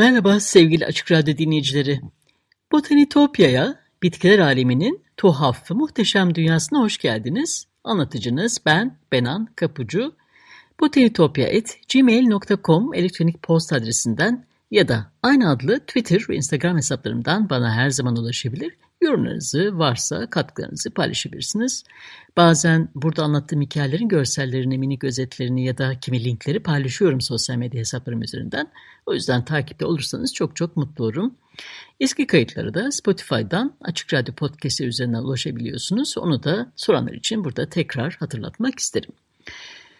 Merhaba sevgili Açık Radyo dinleyicileri. Botanitopya'ya, bitkiler aleminin tuhaf ve muhteşem dünyasına hoş geldiniz. Anlatıcınız ben Benan Kapucu. botanitopya.gmail.com elektronik posta adresinden ya da aynı adlı Twitter ve Instagram hesaplarımdan bana her zaman ulaşabilir Yorumlarınızı varsa katkılarınızı paylaşabilirsiniz. Bazen burada anlattığım hikayelerin görsellerini, minik özetlerini ya da kimi linkleri paylaşıyorum sosyal medya hesaplarım üzerinden. O yüzden takipte olursanız çok çok mutlu olurum. Eski kayıtları da Spotify'dan Açık Radyo Podcast'ı üzerinden ulaşabiliyorsunuz. Onu da soranlar için burada tekrar hatırlatmak isterim.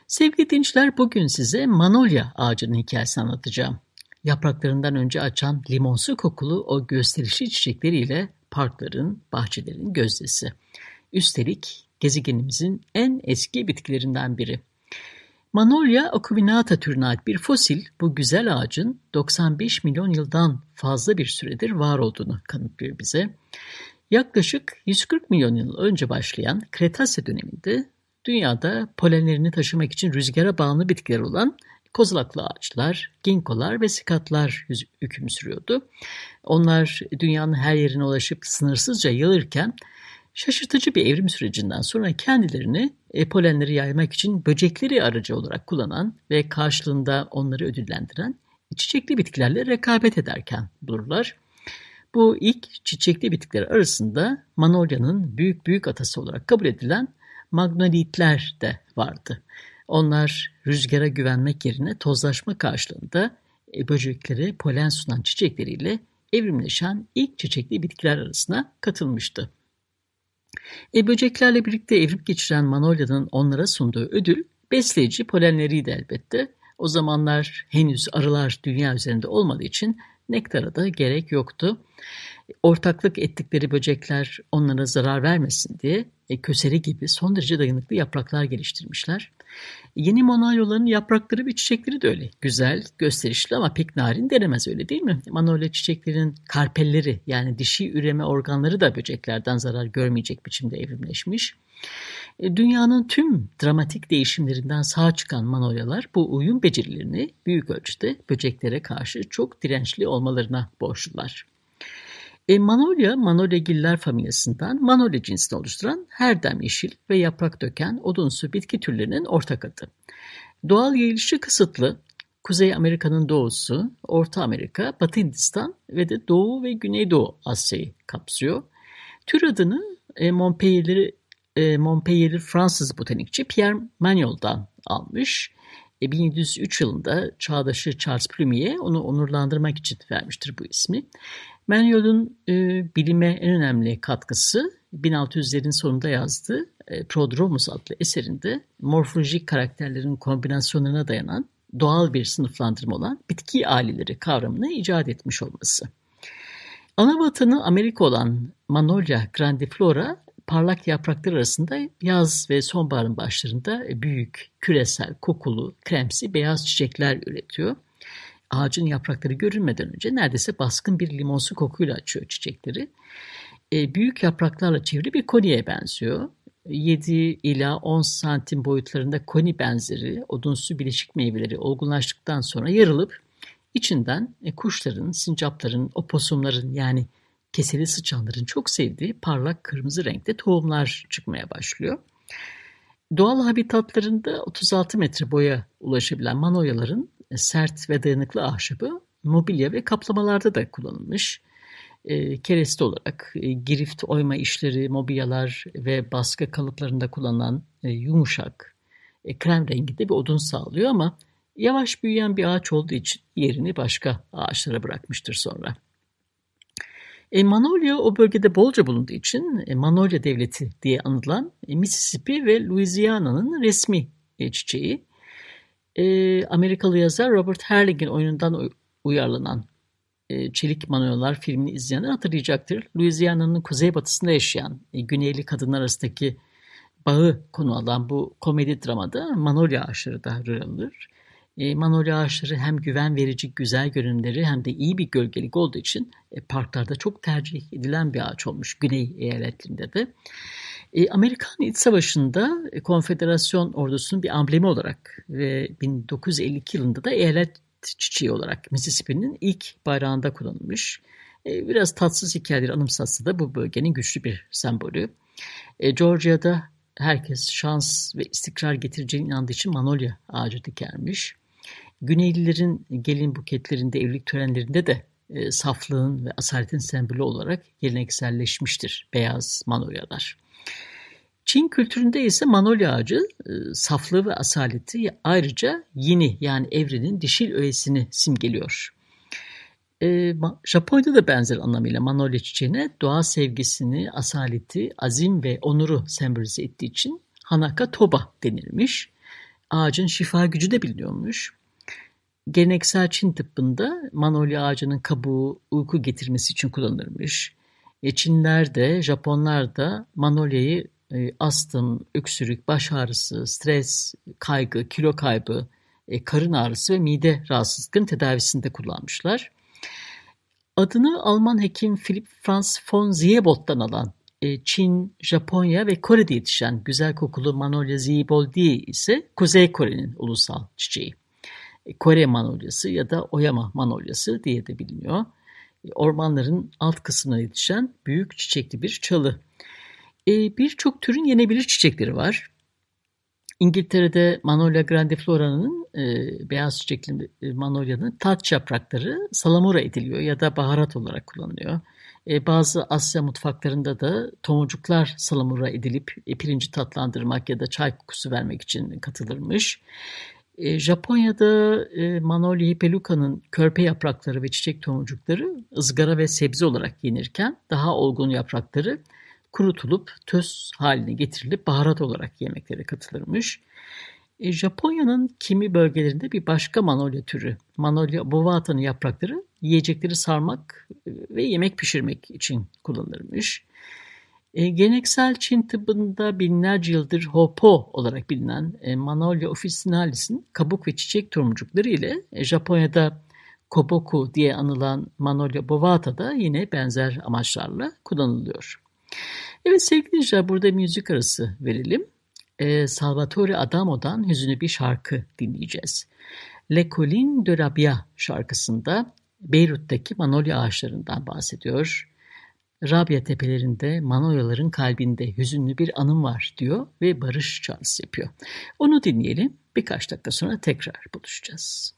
Sevgili dinleyiciler bugün size Manolya ağacının hikayesini anlatacağım. Yapraklarından önce açan limonsu kokulu o gösterişli çiçekleriyle parkların, bahçelerin gözdesi. Üstelik gezegenimizin en eski bitkilerinden biri. Manolya acuminata türüne ait bir fosil bu güzel ağacın 95 milyon yıldan fazla bir süredir var olduğunu kanıtlıyor bize. Yaklaşık 140 milyon yıl önce başlayan Kretase döneminde dünyada polenlerini taşımak için rüzgara bağımlı bitkiler olan kozalaklı ağaçlar, ginkolar ve sikatlar hüküm sürüyordu. Onlar dünyanın her yerine ulaşıp sınırsızca yayılırken şaşırtıcı bir evrim sürecinden sonra kendilerini e, polenleri yaymak için böcekleri aracı olarak kullanan ve karşılığında onları ödüllendiren çiçekli bitkilerle rekabet ederken bulurlar. Bu ilk çiçekli bitkiler arasında Manolya'nın büyük büyük atası olarak kabul edilen magnolitler de vardı. Onlar rüzgara güvenmek yerine tozlaşma karşılığında e, böceklere polen sunan çiçekleriyle evrimleşen ilk çiçekli bitkiler arasına katılmıştı. E, böceklerle birlikte evrim geçiren Manolya'nın onlara sunduğu ödül besleyici polenleriydi elbette. O zamanlar henüz arılar dünya üzerinde olmadığı için nektara da gerek yoktu. Ortaklık ettikleri böcekler onlara zarar vermesin diye e, köseri gibi son derece dayanıklı yapraklar geliştirmişler. Yeni manolyaların yaprakları ve çiçekleri de öyle. Güzel, gösterişli ama pek narin denemez öyle değil mi? Manolya çiçeklerin karpelleri yani dişi üreme organları da böceklerden zarar görmeyecek biçimde evrimleşmiş. E, dünyanın tüm dramatik değişimlerinden sağ çıkan manolyalar bu uyum becerilerini büyük ölçüde böceklere karşı çok dirençli olmalarına borçlular. E, Manolya, Manolyagiller familyasından Manolya cinsini oluşturan her dem yeşil ve yaprak döken odunsu bitki türlerinin ortak adı. Doğal yayılışı kısıtlı, Kuzey Amerika'nın doğusu, Orta Amerika, Batı Hindistan ve de Doğu ve Güneydoğu Asya'yı kapsıyor. Tür adını e, Montpellier'li e, Montpellier'li Fransız botanikçi Pierre Magnol'dan almış. E, 1703 yılında çağdaşı Charles Plumier onu onurlandırmak için vermiştir bu ismi. Manuel'un e, bilime en önemli katkısı 1600'lerin sonunda yazdığı e, Prodromus adlı eserinde morfolojik karakterlerin kombinasyonlarına dayanan doğal bir sınıflandırma olan bitki aileleri kavramını icat etmiş olması. Ana vatanı Amerika olan Manolya grandiflora parlak yapraklar arasında yaz ve sonbaharın başlarında büyük, küresel, kokulu, kremsi beyaz çiçekler üretiyor ağacın yaprakları görünmeden önce neredeyse baskın bir limonsu kokuyla açıyor çiçekleri. E, büyük yapraklarla çevrili bir koniye benziyor. 7 ila 10 santim boyutlarında koni benzeri odunsu bileşik meyveleri olgunlaştıktan sonra yarılıp içinden e, kuşların, sincapların, oposumların yani keseli sıçanların çok sevdiği parlak kırmızı renkte tohumlar çıkmaya başlıyor. Doğal habitatlarında 36 metre boya ulaşabilen manoyaların sert ve dayanıklı ahşabı mobilya ve kaplamalarda da kullanılmış. E, kereste olarak e, girift oyma işleri, mobilyalar ve baskı kalıplarında kullanılan e, yumuşak, e, krem rengi de bir odun sağlıyor ama yavaş büyüyen bir ağaç olduğu için yerini başka ağaçlara bırakmıştır sonra. E, Manolya o bölgede bolca bulunduğu için e, Manolya Devleti diye anılan e, Mississippi ve Louisiana'nın resmi e, çiçeği. E, Amerikalı yazar Robert Herling'in oyunundan uyarlanan e, Çelik Manolyalar filmini izleyenler hatırlayacaktır. Louisiana'nın kuzeybatısında yaşayan e, güneyli kadınlar arasındaki bağı konu alan bu komedi dramada Manolya ağaçları da rol alır. E, manolya ağaçları hem güven verici güzel görünümleri hem de iyi bir gölgelik olduğu için e, parklarda çok tercih edilen bir ağaç olmuş Güney eyaletlerinde de. E, Amerikan İç Savaşı'nda e, konfederasyon ordusunun bir amblemi olarak ve 1952 yılında da eyalet çiçeği olarak Mississippi'nin ilk bayrağında kullanılmış. E, biraz tatsız hikayeleri anımsatsa da bu bölgenin güçlü bir sembolü. E, Georgia'da herkes şans ve istikrar getireceğine inandığı için manolya ağacı dikermiş. Güneylilerin gelin buketlerinde, evlilik törenlerinde de e, saflığın ve asaletin sembolü olarak gelenekselleşmiştir beyaz manolyalar. Çin kültüründe ise manolya ağacı e, saflığı ve asaleti ayrıca yeni yani evrenin dişil öğesini simgeliyor. E, Japonya'da da benzer anlamıyla manolya çiçeğine doğa sevgisini, asaleti, azim ve onuru sembolize ettiği için Hanaka Toba denilmiş. Ağacın şifa gücü de biliniyormuş. Geleneksel Çin tıbbında manolya ağacının kabuğu uyku getirmesi için kullanılırmış. E, Çinler de Japonlar da manolyayı e, astım, öksürük, baş ağrısı, stres, kaygı, kilo kaybı, e, karın ağrısı ve mide rahatsızlıklarının tedavisinde kullanmışlar. Adını Alman hekim Philipp Franz von Siebold'dan alan e, Çin, Japonya ve Kore'de yetişen güzel kokulu Manolya Sieboldii ise Kuzey Kore'nin ulusal çiçeği. E, Kore manolyası ya da Oyama manolyası diye de biliniyor. E, ormanların alt kısmına yetişen büyük çiçekli bir çalı. E, Birçok türün yenebilir çiçekleri var. İngiltere'de Manolya grandiflora'nın e, beyaz çiçekli manolyanın taç yaprakları salamura ediliyor ya da baharat olarak kullanılıyor. E, bazı Asya mutfaklarında da tomurcuklar salamura edilip e, pirinci tatlandırmak ya da çay kokusu vermek için katılırmış. E, Japonya'da e, peluka'nın körpe yaprakları ve çiçek tomurcukları ızgara ve sebze olarak yenirken daha olgun yaprakları kurutulup töz haline getirilip baharat olarak yemeklere katılırmış. E, Japonya'nın kimi bölgelerinde bir başka manolya türü, manolya bovata'nın yaprakları yiyecekleri sarmak ve yemek pişirmek için kullanılırmış. E, geleneksel Çin tıbbında binlerce yıldır Hopo olarak bilinen e, Manolya officinalis'in kabuk ve çiçek tomurcukları ile e, Japonya'da Koboku diye anılan Manolya bovata da yine benzer amaçlarla kullanılıyor. Evet sevgili dinleyiciler burada müzik arası verelim. Salvatore Adamo'dan hüzünlü bir şarkı dinleyeceğiz. Le Colline de Rabia şarkısında Beyrut'taki manolya ağaçlarından bahsediyor. Rabia tepelerinde manolyaların kalbinde hüzünlü bir anım var diyor ve barış çağrısı yapıyor. Onu dinleyelim. Birkaç dakika sonra tekrar buluşacağız.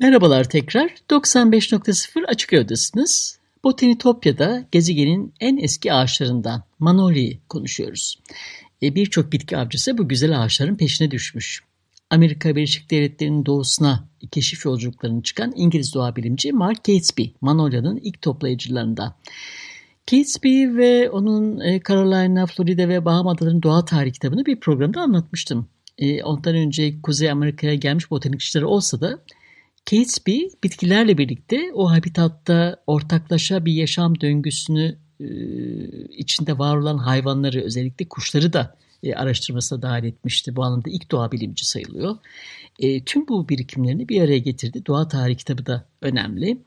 Merhabalar tekrar. 95.0 Açık Radyo'dasınız. Botanitopya'da gezegenin en eski ağaçlarından Manolya'yı konuşuyoruz. E, Birçok bitki avcısı bu güzel ağaçların peşine düşmüş. Amerika Birleşik Devletleri'nin doğusuna keşif yolculuklarını çıkan İngiliz doğa bilimci Mark Catesby, Manolya'nın ilk toplayıcılarında. Catesby ve onun e, Carolina, Florida ve Baham Adaları'nın doğa tarihi kitabını bir programda anlatmıştım. E, ondan önce Kuzey Amerika'ya gelmiş botanikçileri olsa da Catesby bitkilerle birlikte o habitatta ortaklaşa bir yaşam döngüsünü e, içinde var olan hayvanları özellikle kuşları da araştırmasına dahil etmişti. Bu anlamda ilk doğa bilimci sayılıyor. Tüm bu birikimlerini bir araya getirdi. Doğa tarihi kitabı da önemli.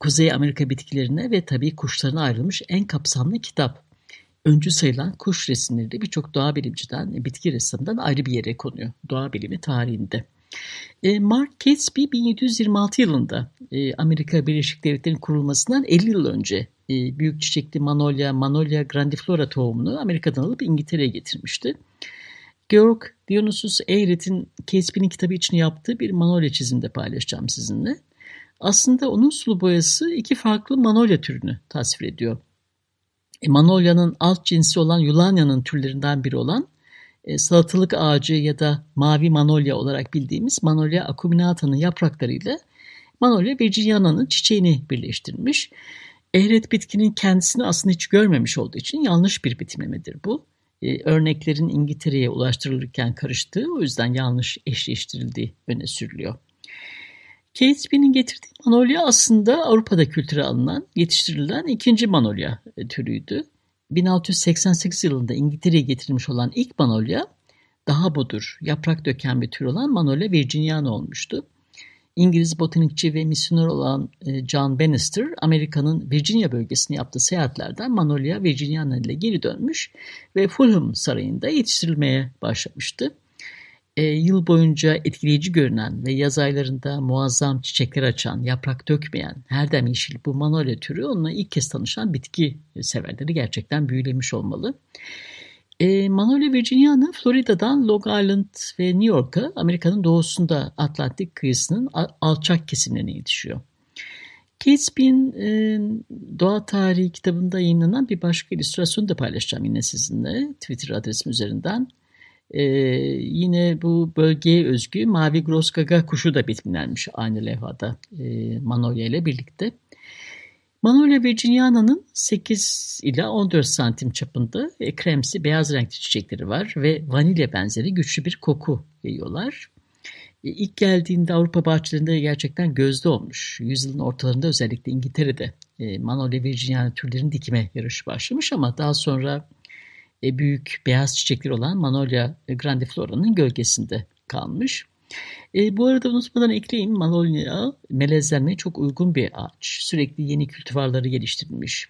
Kuzey Amerika bitkilerine ve tabii kuşlarına ayrılmış en kapsamlı kitap. Öncü sayılan kuş resimleri de birçok doğa bilimciden, bitki ressamından ayrı bir yere konuyor doğa bilimi tarihinde. E, Mark Catesby 1726 yılında e, Amerika Birleşik Devletleri'nin kurulmasından 50 yıl önce e, büyük çiçekli Manolya, Manolya grandiflora tohumunu Amerika'dan alıp İngiltere'ye getirmişti. Georg Dionysus Eyret'in Catesby'nin kitabı için yaptığı bir Manolya çizimde paylaşacağım sizinle. Aslında onun sulu boyası iki farklı Manolya türünü tasvir ediyor. E, Manolya'nın alt cinsi olan Yulanya'nın türlerinden biri olan e, salatalık ağacı ya da mavi manolya olarak bildiğimiz Manolya acuminata'nın yapraklarıyla Manolya virginiana'nın çiçeğini birleştirmiş. Eğret bitkinin kendisini aslında hiç görmemiş olduğu için yanlış bir betimlemedir bu. Ee, örneklerin İngiltere'ye ulaştırılırken karıştığı o yüzden yanlış eşleştirildiği öne sürülüyor. Kate Spin'in getirdiği manolya aslında Avrupa'da kültüre alınan, yetiştirilen ikinci manolya türüydü. 1688 yılında İngiltere'ye getirilmiş olan ilk manolya daha budur, yaprak döken bir tür olan Manolya virginiana olmuştu. İngiliz botanikçi ve misyoner olan e, John Bannister, Amerika'nın Virginia bölgesine yaptığı seyahatlerden Manolya virginiana ile geri dönmüş ve Fulham Sarayı'nda yetiştirilmeye başlamıştı. E, yıl boyunca etkileyici görünen ve yaz aylarında muazzam çiçekler açan, yaprak dökmeyen, her dem yeşil bu Manolya türü onunla ilk kez tanışan bitki severleri gerçekten büyülemiş olmalı. E, Manolya virginiana Florida'dan Long Island ve New York'a Amerika'nın doğusunda Atlantik kıyısının alçak kesimlerine yetişiyor. Kate Spin e, Doğa Tarihi kitabında yayınlanan bir başka illüstrasyonu da paylaşacağım yine sizinle Twitter adresim üzerinden. E, yine bu bölgeye özgü mavi groskaga kuşu da betimlenmiş aynı levhada e, Manolya ile birlikte. Magnolia virginiana'nın 8 ila 14 santim çapında e, kremsi beyaz renkli çiçekleri var ve vanilya benzeri güçlü bir koku yayıyorlar. E, ilk geldiğinde Avrupa bahçelerinde gerçekten gözde olmuş. Yüzyılın ortalarında özellikle İngiltere'de e, Magnolia virginiana türlerin dikime yarışı başlamış ama daha sonra e, büyük beyaz çiçekleri olan Magnolia grandiflora'nın gölgesinde kalmış. E, bu arada unutmadan ekleyeyim Manolya melezlenmeye çok uygun bir ağaç. Sürekli yeni kültivarları geliştirilmiş.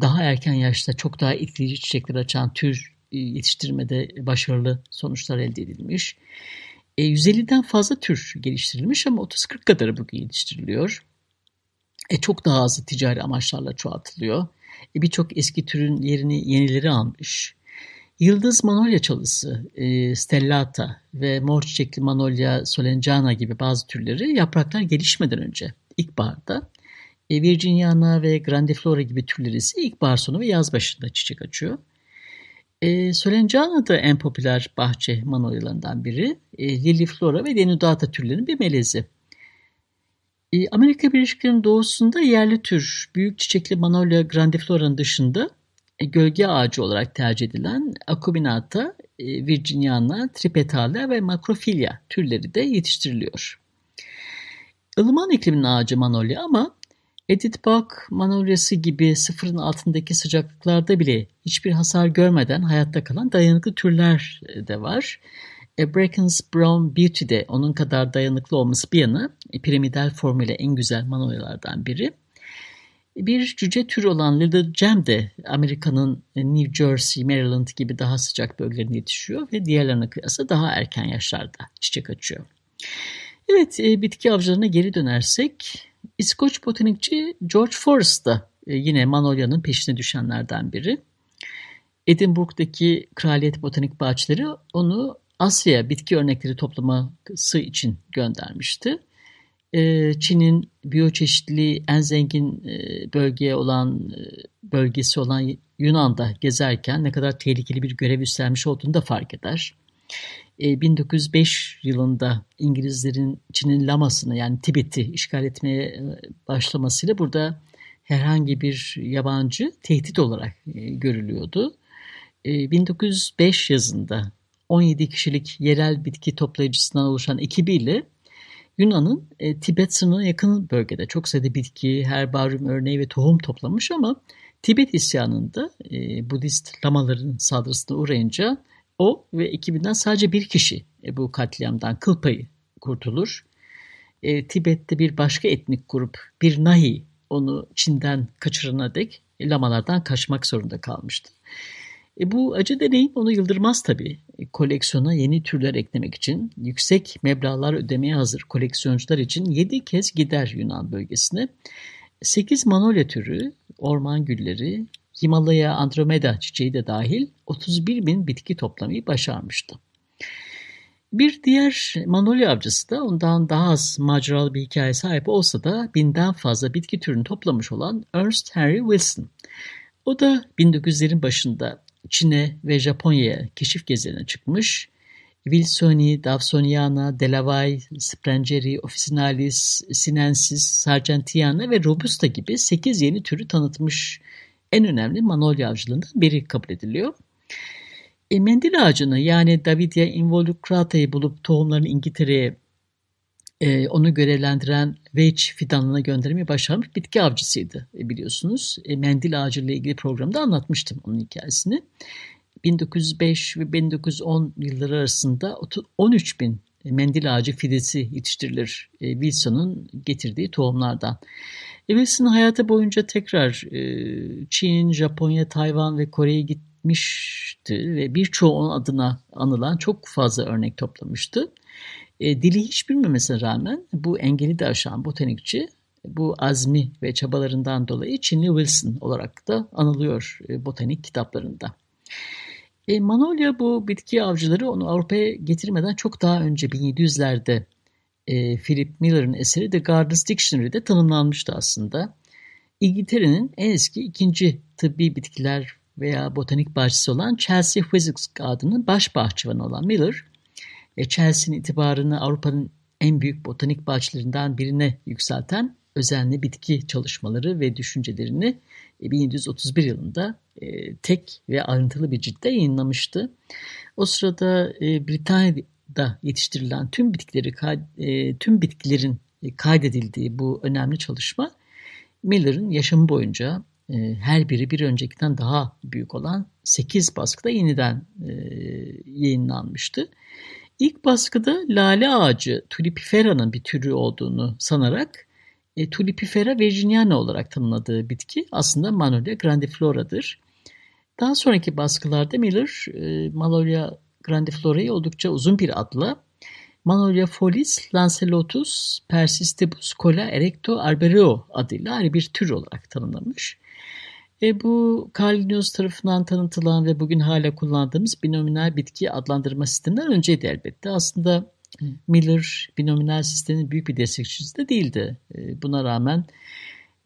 Daha erken yaşta çok daha etkileyici çiçekler açan tür e, yetiştirmede başarılı sonuçlar elde edilmiş. E, 150'den fazla tür geliştirilmiş ama 30-40 kadarı bugün yetiştiriliyor. E, çok daha azı ticari amaçlarla çoğaltılıyor. E, Birçok eski türün yerini yenileri almış. Yıldız manolya çalısı, e, stellata ve mor çiçekli manolya solenjana gibi bazı türleri yapraklar gelişmeden önce ilkbaharda, e, virginiana ve grandiflora gibi türleri ise ilkbahar sonu ve yaz başında çiçek açıyor. E, solenjana da en popüler bahçe manolyalarından biri. E, liliflora ve denudata türlerinin bir melezi. E, Amerika Birleşik Devletleri'nin doğusunda yerli tür büyük çiçekli manolya grandiflora'nın dışında gölge ağacı olarak tercih edilen Acuminata, e, Virginiana, Tripetala ve Macrophylla türleri de yetiştiriliyor. Ilıman iklimin ağacı manolya ama Edith Bach manolyası gibi sıfırın altındaki sıcaklıklarda bile hiçbir hasar görmeden hayatta kalan dayanıklı türler de var. E, Bracken's Brown Beauty de onun kadar dayanıklı olması bir yana piramidal formüle en güzel manolyalardan biri. Bir cüce türü olan Little Gem de Amerika'nın New Jersey, Maryland gibi daha sıcak bölgelerinde yetişiyor ve diğerlerine kıyasla daha erken yaşlarda çiçek açıyor. Evet, e, bitki avcılarına geri dönersek, İskoç botanikçi George Forrest da e, yine Manolya'nın peşine düşenlerden biri. Edinburgh'daki Kraliyet Botanik Bahçeleri onu Asya bitki örnekleri toplaması için göndermişti. Çin'in biyoçeşitliliği en zengin bölge olan bölgesi olan Yunan'da gezerken ne kadar tehlikeli bir görev üstlenmiş olduğunu da fark eder. 1905 yılında İngilizlerin Çin'in Lamasını yani Tibet'i işgal etmeye başlamasıyla burada herhangi bir yabancı tehdit olarak görülüyordu. 1905 yazında 17 kişilik yerel bitki toplayıcısından oluşan ekibiyle Yunan'ın e, Tibet sınırına yakın bölgede çok sayıda bitki, herbaryum örneği ve tohum toplamış ama Tibet isyanında e, Budist lamaların saldırısına uğrayınca o ve ekibinden sadece bir kişi e, bu katliamdan kıl payı kurtulur. E, Tibet'te bir başka etnik grup, bir Nahi, onu Çin'den kaçırana dek lamalardan kaçmak zorunda kalmıştı. E, bu acı deneyim onu yıldırmaz tabii. E, koleksiyona yeni türler eklemek için yüksek meblağlar ödemeye hazır koleksiyoncular için 7 kez gider Yunan bölgesine. 8 manolya türü, orman gülleri, Himalaya Andromeda çiçeği de dahil 31 bin bitki toplamayı başarmıştı. Bir diğer manolya avcısı da ondan daha az maceralı bir hikaye sahip olsa da binden fazla bitki türünü toplamış olan Ernst Henry Wilson. O da 1900'lerin başında Çin'e ve Japonya'ya keşif gezilerine çıkmış. Wilsoni, Dawsoniana, Delavay, Sprengeri, Officinalis, Sinensis, Sargentiana ve Robusta gibi 8 yeni türü tanıtmış en önemli manolya avcılığından biri kabul ediliyor. E, mendil ağacını yani Davidia involucrata'yı bulup tohumlarını İngiltere'ye e, onu görevlendiren Veitch fidanlığına göndermeyi başarmış bitki avcısıydı e, biliyorsunuz. E, mendil ağacı ile ilgili programda anlatmıştım onun hikayesini. 1905 ve 1910 yılları arasında 13 bin mendil ağacı fidesi yetiştirilir e, Wilson'un getirdiği tohumlardan. E, Wilson hayatı boyunca tekrar e, Çin, Japonya, Tayvan ve Kore'ye gitmişti ve birçoğu onun adına anılan çok fazla örnek toplamıştı. E, dili hiç bilmemesine rağmen bu engeli de aşan botanikçi bu azmi ve çabalarından dolayı Çinli Wilson olarak da anılıyor e, botanik kitaplarında. E, Manolya bu bitki avcıları onu Avrupa'ya getirmeden çok daha önce 1700'lerde e, Philip Miller'ın eseri The Gardens Dictionary'de tanımlanmıştı aslında. İngiltere'nin en eski ikinci tıbbi bitkiler veya botanik bahçesi olan Chelsea Physics Garden'ın baş bahçıvanı olan Miller, e, Chelsea'nin itibarını Avrupa'nın en büyük botanik bahçelerinden birine yükselten özenli bitki çalışmaları ve düşüncelerini 1731 e, yılında e, tek ve ayrıntılı bir ciltte yayınlamıştı. O sırada e, Britanya'da yetiştirilen tüm bitkileri tüm bitkilerin kaydedildiği bu önemli çalışma Miller'ın yaşamı boyunca her biri bir öncekinden daha büyük olan 8 baskıda yeniden yayınlanmıştı. İlk baskıda lale ağacı tulipifera'nın bir türü olduğunu sanarak e, Tulipifera virginiana olarak tanımladığı bitki aslında Magnolia grandiflora'dır. Daha sonraki baskılarda Miller e, Magnolia grandiflora'yı oldukça uzun bir adla Magnolia folis lancelotus persistibus cola erecto arboreo adıyla ayrı bir tür olarak tanımlamış. E, bu Carl Linnaeus tarafından tanıtılan ve bugün hala kullandığımız binominal bitki adlandırma sisteminden önceydi elbette. Aslında Miller binominal sistemin büyük bir destekçisi de değildi. E, buna rağmen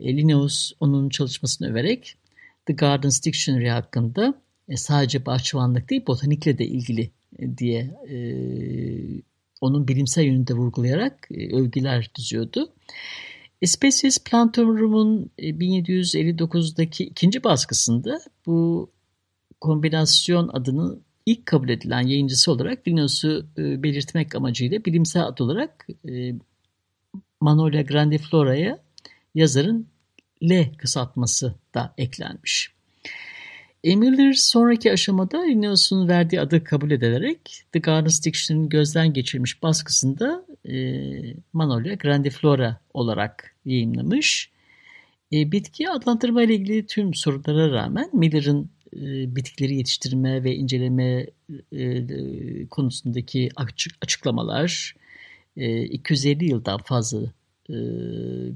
e, Linnaeus onun çalışmasını överek The Gardens Dictionary hakkında e, sadece bahçıvanlık değil botanikle de ilgili diye onun bilimsel yönünde vurgulayarak övgüler düzüyordu. Species Plantumrum'un 1759'daki ikinci baskısında bu kombinasyon adını ilk kabul edilen yayıncısı olarak Linnaeus'u e, belirtmek amacıyla bilimsel ad olarak e, Manolia grandiflora'ya yazarın L kısaltması da eklenmiş. Emiller sonraki aşamada Linnaeus'un verdiği adı kabul edilerek The Gardens Dictionary'nin gözden geçirilmiş baskısında e, Manolia grandiflora olarak yayınlamış. E, bitki adlandırma ile ilgili tüm sorunlara rağmen Miller'ın e, bitkileri yetiştirme ve inceleme e, konusundaki açıklamalar 250 e, yıldan fazla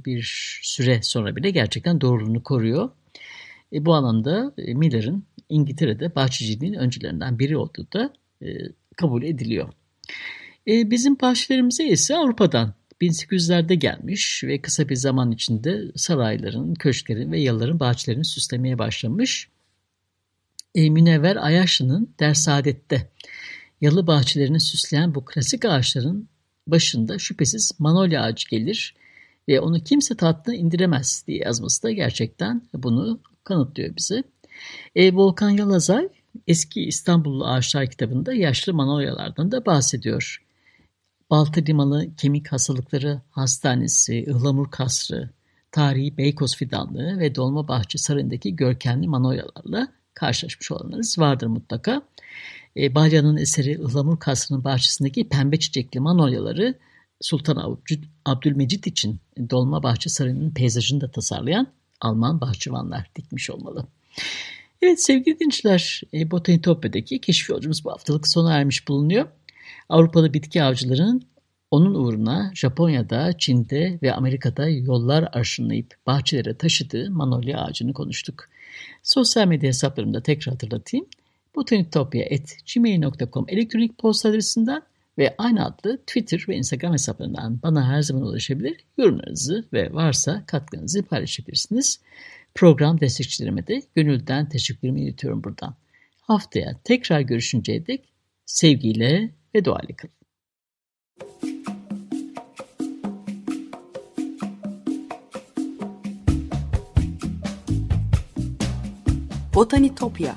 bir süre sonra bile gerçekten doğruluğunu koruyor. Bu anlamda Miller'ın İngiltere'de bahçeciliğin öncülerinden biri olduğu da kabul ediliyor. Bizim bahçelerimize ise Avrupa'dan 1800'lerde gelmiş ve kısa bir zaman içinde sarayların, köşklerin ve yalıların bahçelerini süslemeye başlamış. E, Münevver Ayaşlı'nın Dersaadet'te yalı bahçelerini süsleyen bu klasik ağaçların başında şüphesiz manolya ağacı gelir ve onu kimse tahtına indiremez diye yazması da gerçekten bunu kanıtlıyor bize. E, Volkan Yalazay eski İstanbullu Ağaçlar kitabında yaşlı manolyalardan da bahsediyor. Baltı Limanı Kemik Hastalıkları Hastanesi, Ihlamur Kasrı, Tarihi Beykoz Fidanlığı ve Dolmabahçe Sarayı'ndaki görkemli manolyalarla karşılaşmış olanlarınız vardır mutlaka. E, Balya'nın eseri Ihlamur Kasrı'nın bahçesindeki pembe çiçekli manolyaları Sultan Abdülmecit için Dolmabahçe Sarayı'nın peyzajını da tasarlayan Alman bahçıvanlar dikmiş olmalı. Evet sevgili dinleyiciler, e, Botanitopya'daki keşif yolcumuz bu haftalık sona ermiş bulunuyor. Avrupalı bitki avcılarının onun uğruna Japonya'da, Çin'de ve Amerika'da yollar arşınlayıp bahçelere taşıdığı manolya ağacını konuştuk. Sosyal medya hesaplarımda tekrar hatırlatayım. botanikopya.gmail.com elektronik posta adresinden ve aynı adlı Twitter ve Instagram hesaplarından bana her zaman ulaşabilir. Yorumlarınızı ve varsa katkınızı paylaşabilirsiniz. Program destekçilerime de gönülden teşekkürümü iletiyorum buradan. Haftaya tekrar görüşünceye dek sevgiyle ve doğayla kalın. Botanitopya